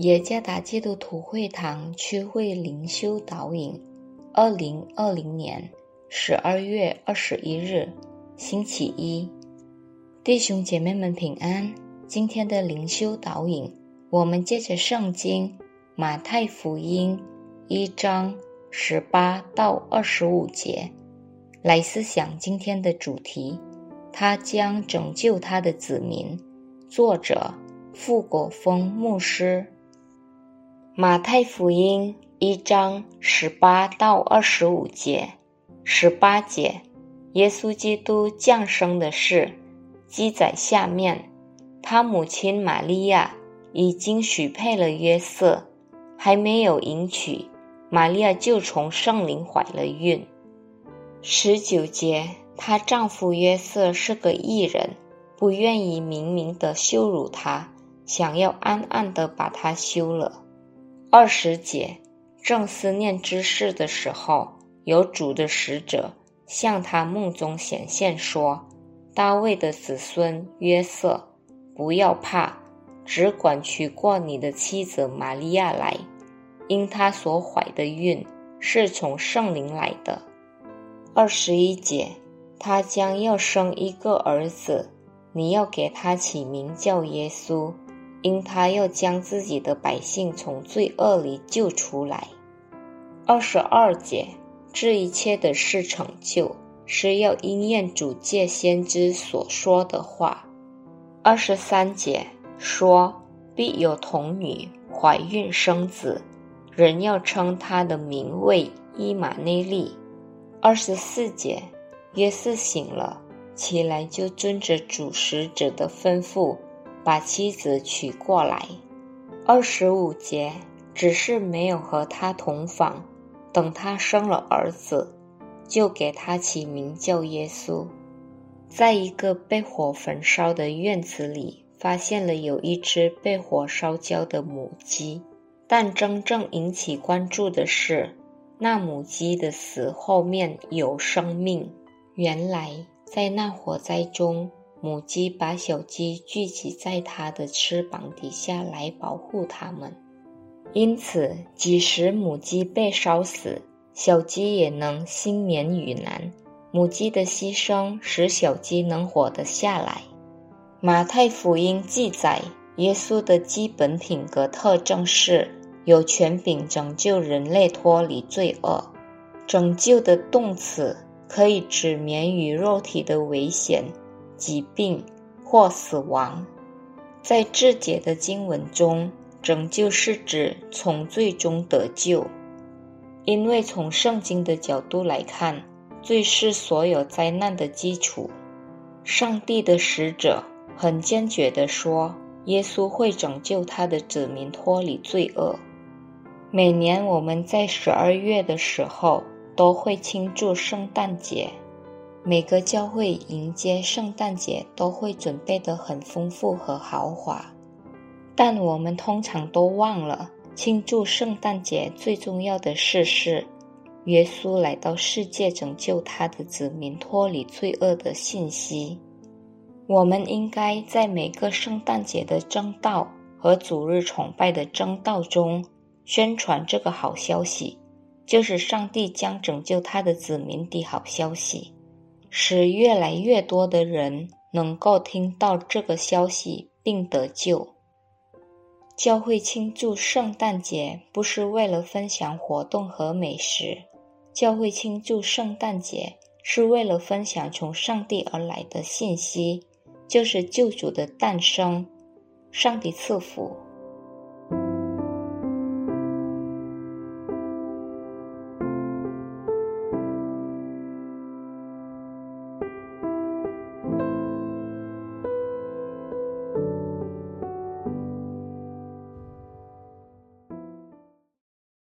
耶加达基督徒会堂区会灵修导引，二零二零年十二月二十一日，星期一，弟兄姐妹们平安。今天的灵修导引，我们借着圣经马太福音一章十八到二十五节来思想今天的主题。他将拯救他的子民。作者：傅国峰牧师。马太福音一章十八到二十五节，十八节，耶稣基督降生的事记载下面。他母亲玛利亚已经许配了约瑟，还没有迎娶，玛利亚就从圣灵怀了孕。十九节，她丈夫约瑟是个异人，不愿意明明的羞辱她，想要暗暗的把她休了。二十节，正思念之事的时候，有主的使者向他梦中显现，说：“大卫的子孙约瑟，不要怕，只管娶过你的妻子玛利亚来，因她所怀的孕是从圣灵来的。”二十一节，他将要生一个儿子，你要给他起名叫耶稣。因他要将自己的百姓从罪恶里救出来。二十二节，这一切的事成就，是要应验主借先知所说的话。二十三节说，必有童女怀孕生子，人要称他的名为伊玛内利。二十四节，约瑟醒了，起来就遵着主使者的吩咐。把妻子娶过来，二十五节只是没有和他同房。等他生了儿子，就给他起名叫耶稣。在一个被火焚烧的院子里，发现了有一只被火烧焦的母鸡。但真正引起关注的是，那母鸡的死后面有生命。原来在那火灾中。母鸡把小鸡聚集在它的翅膀底下来保护它们，因此即使母鸡被烧死，小鸡也能幸免于难。母鸡的牺牲使小鸡能活得下来。马太福音记载，耶稣的基本品格特征是有权柄拯救人类脱离罪恶。拯救的动词可以指免于肉体的危险。疾病或死亡，在智解的经文中，拯救是指从罪中得救。因为从圣经的角度来看，罪是所有灾难的基础。上帝的使者很坚决地说，耶稣会拯救他的子民脱离罪恶。每年我们在十二月的时候都会庆祝圣诞节。每个教会迎接圣诞节都会准备得很丰富和豪华，但我们通常都忘了庆祝圣诞节最重要的事是耶稣来到世界拯救他的子民脱离罪恶的信息。我们应该在每个圣诞节的正道和主日崇拜的正道中宣传这个好消息，就是上帝将拯救他的子民的好消息。使越来越多的人能够听到这个消息并得救。教会庆祝圣诞节不是为了分享活动和美食，教会庆祝圣诞节是为了分享从上帝而来的信息，就是救主的诞生。上帝赐福。